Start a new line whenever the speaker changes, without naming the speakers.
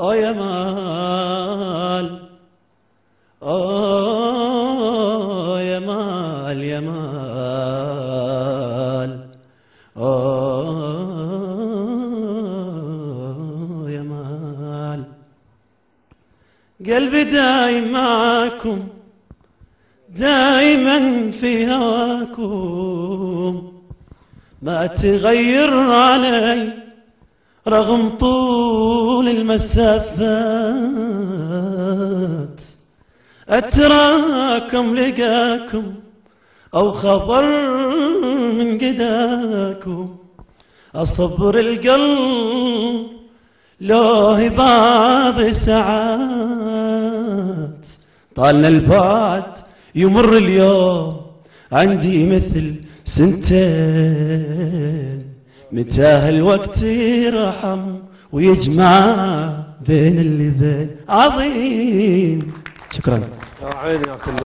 أو يا مال. أو يا مال يا مال. أو يا مال. قلبي دايم معاكم دايما في هواكم. ما تغير علي رغم طول المسافات. أتراكم لقاكم أو خبر من قداكم. أصبر القلب لو بعض ساعات. طالنا البعد يمر اليوم عندي مثل سنتين. متى هالوقت يرحم ويجمع بين اللي بين عظيم. شكرا.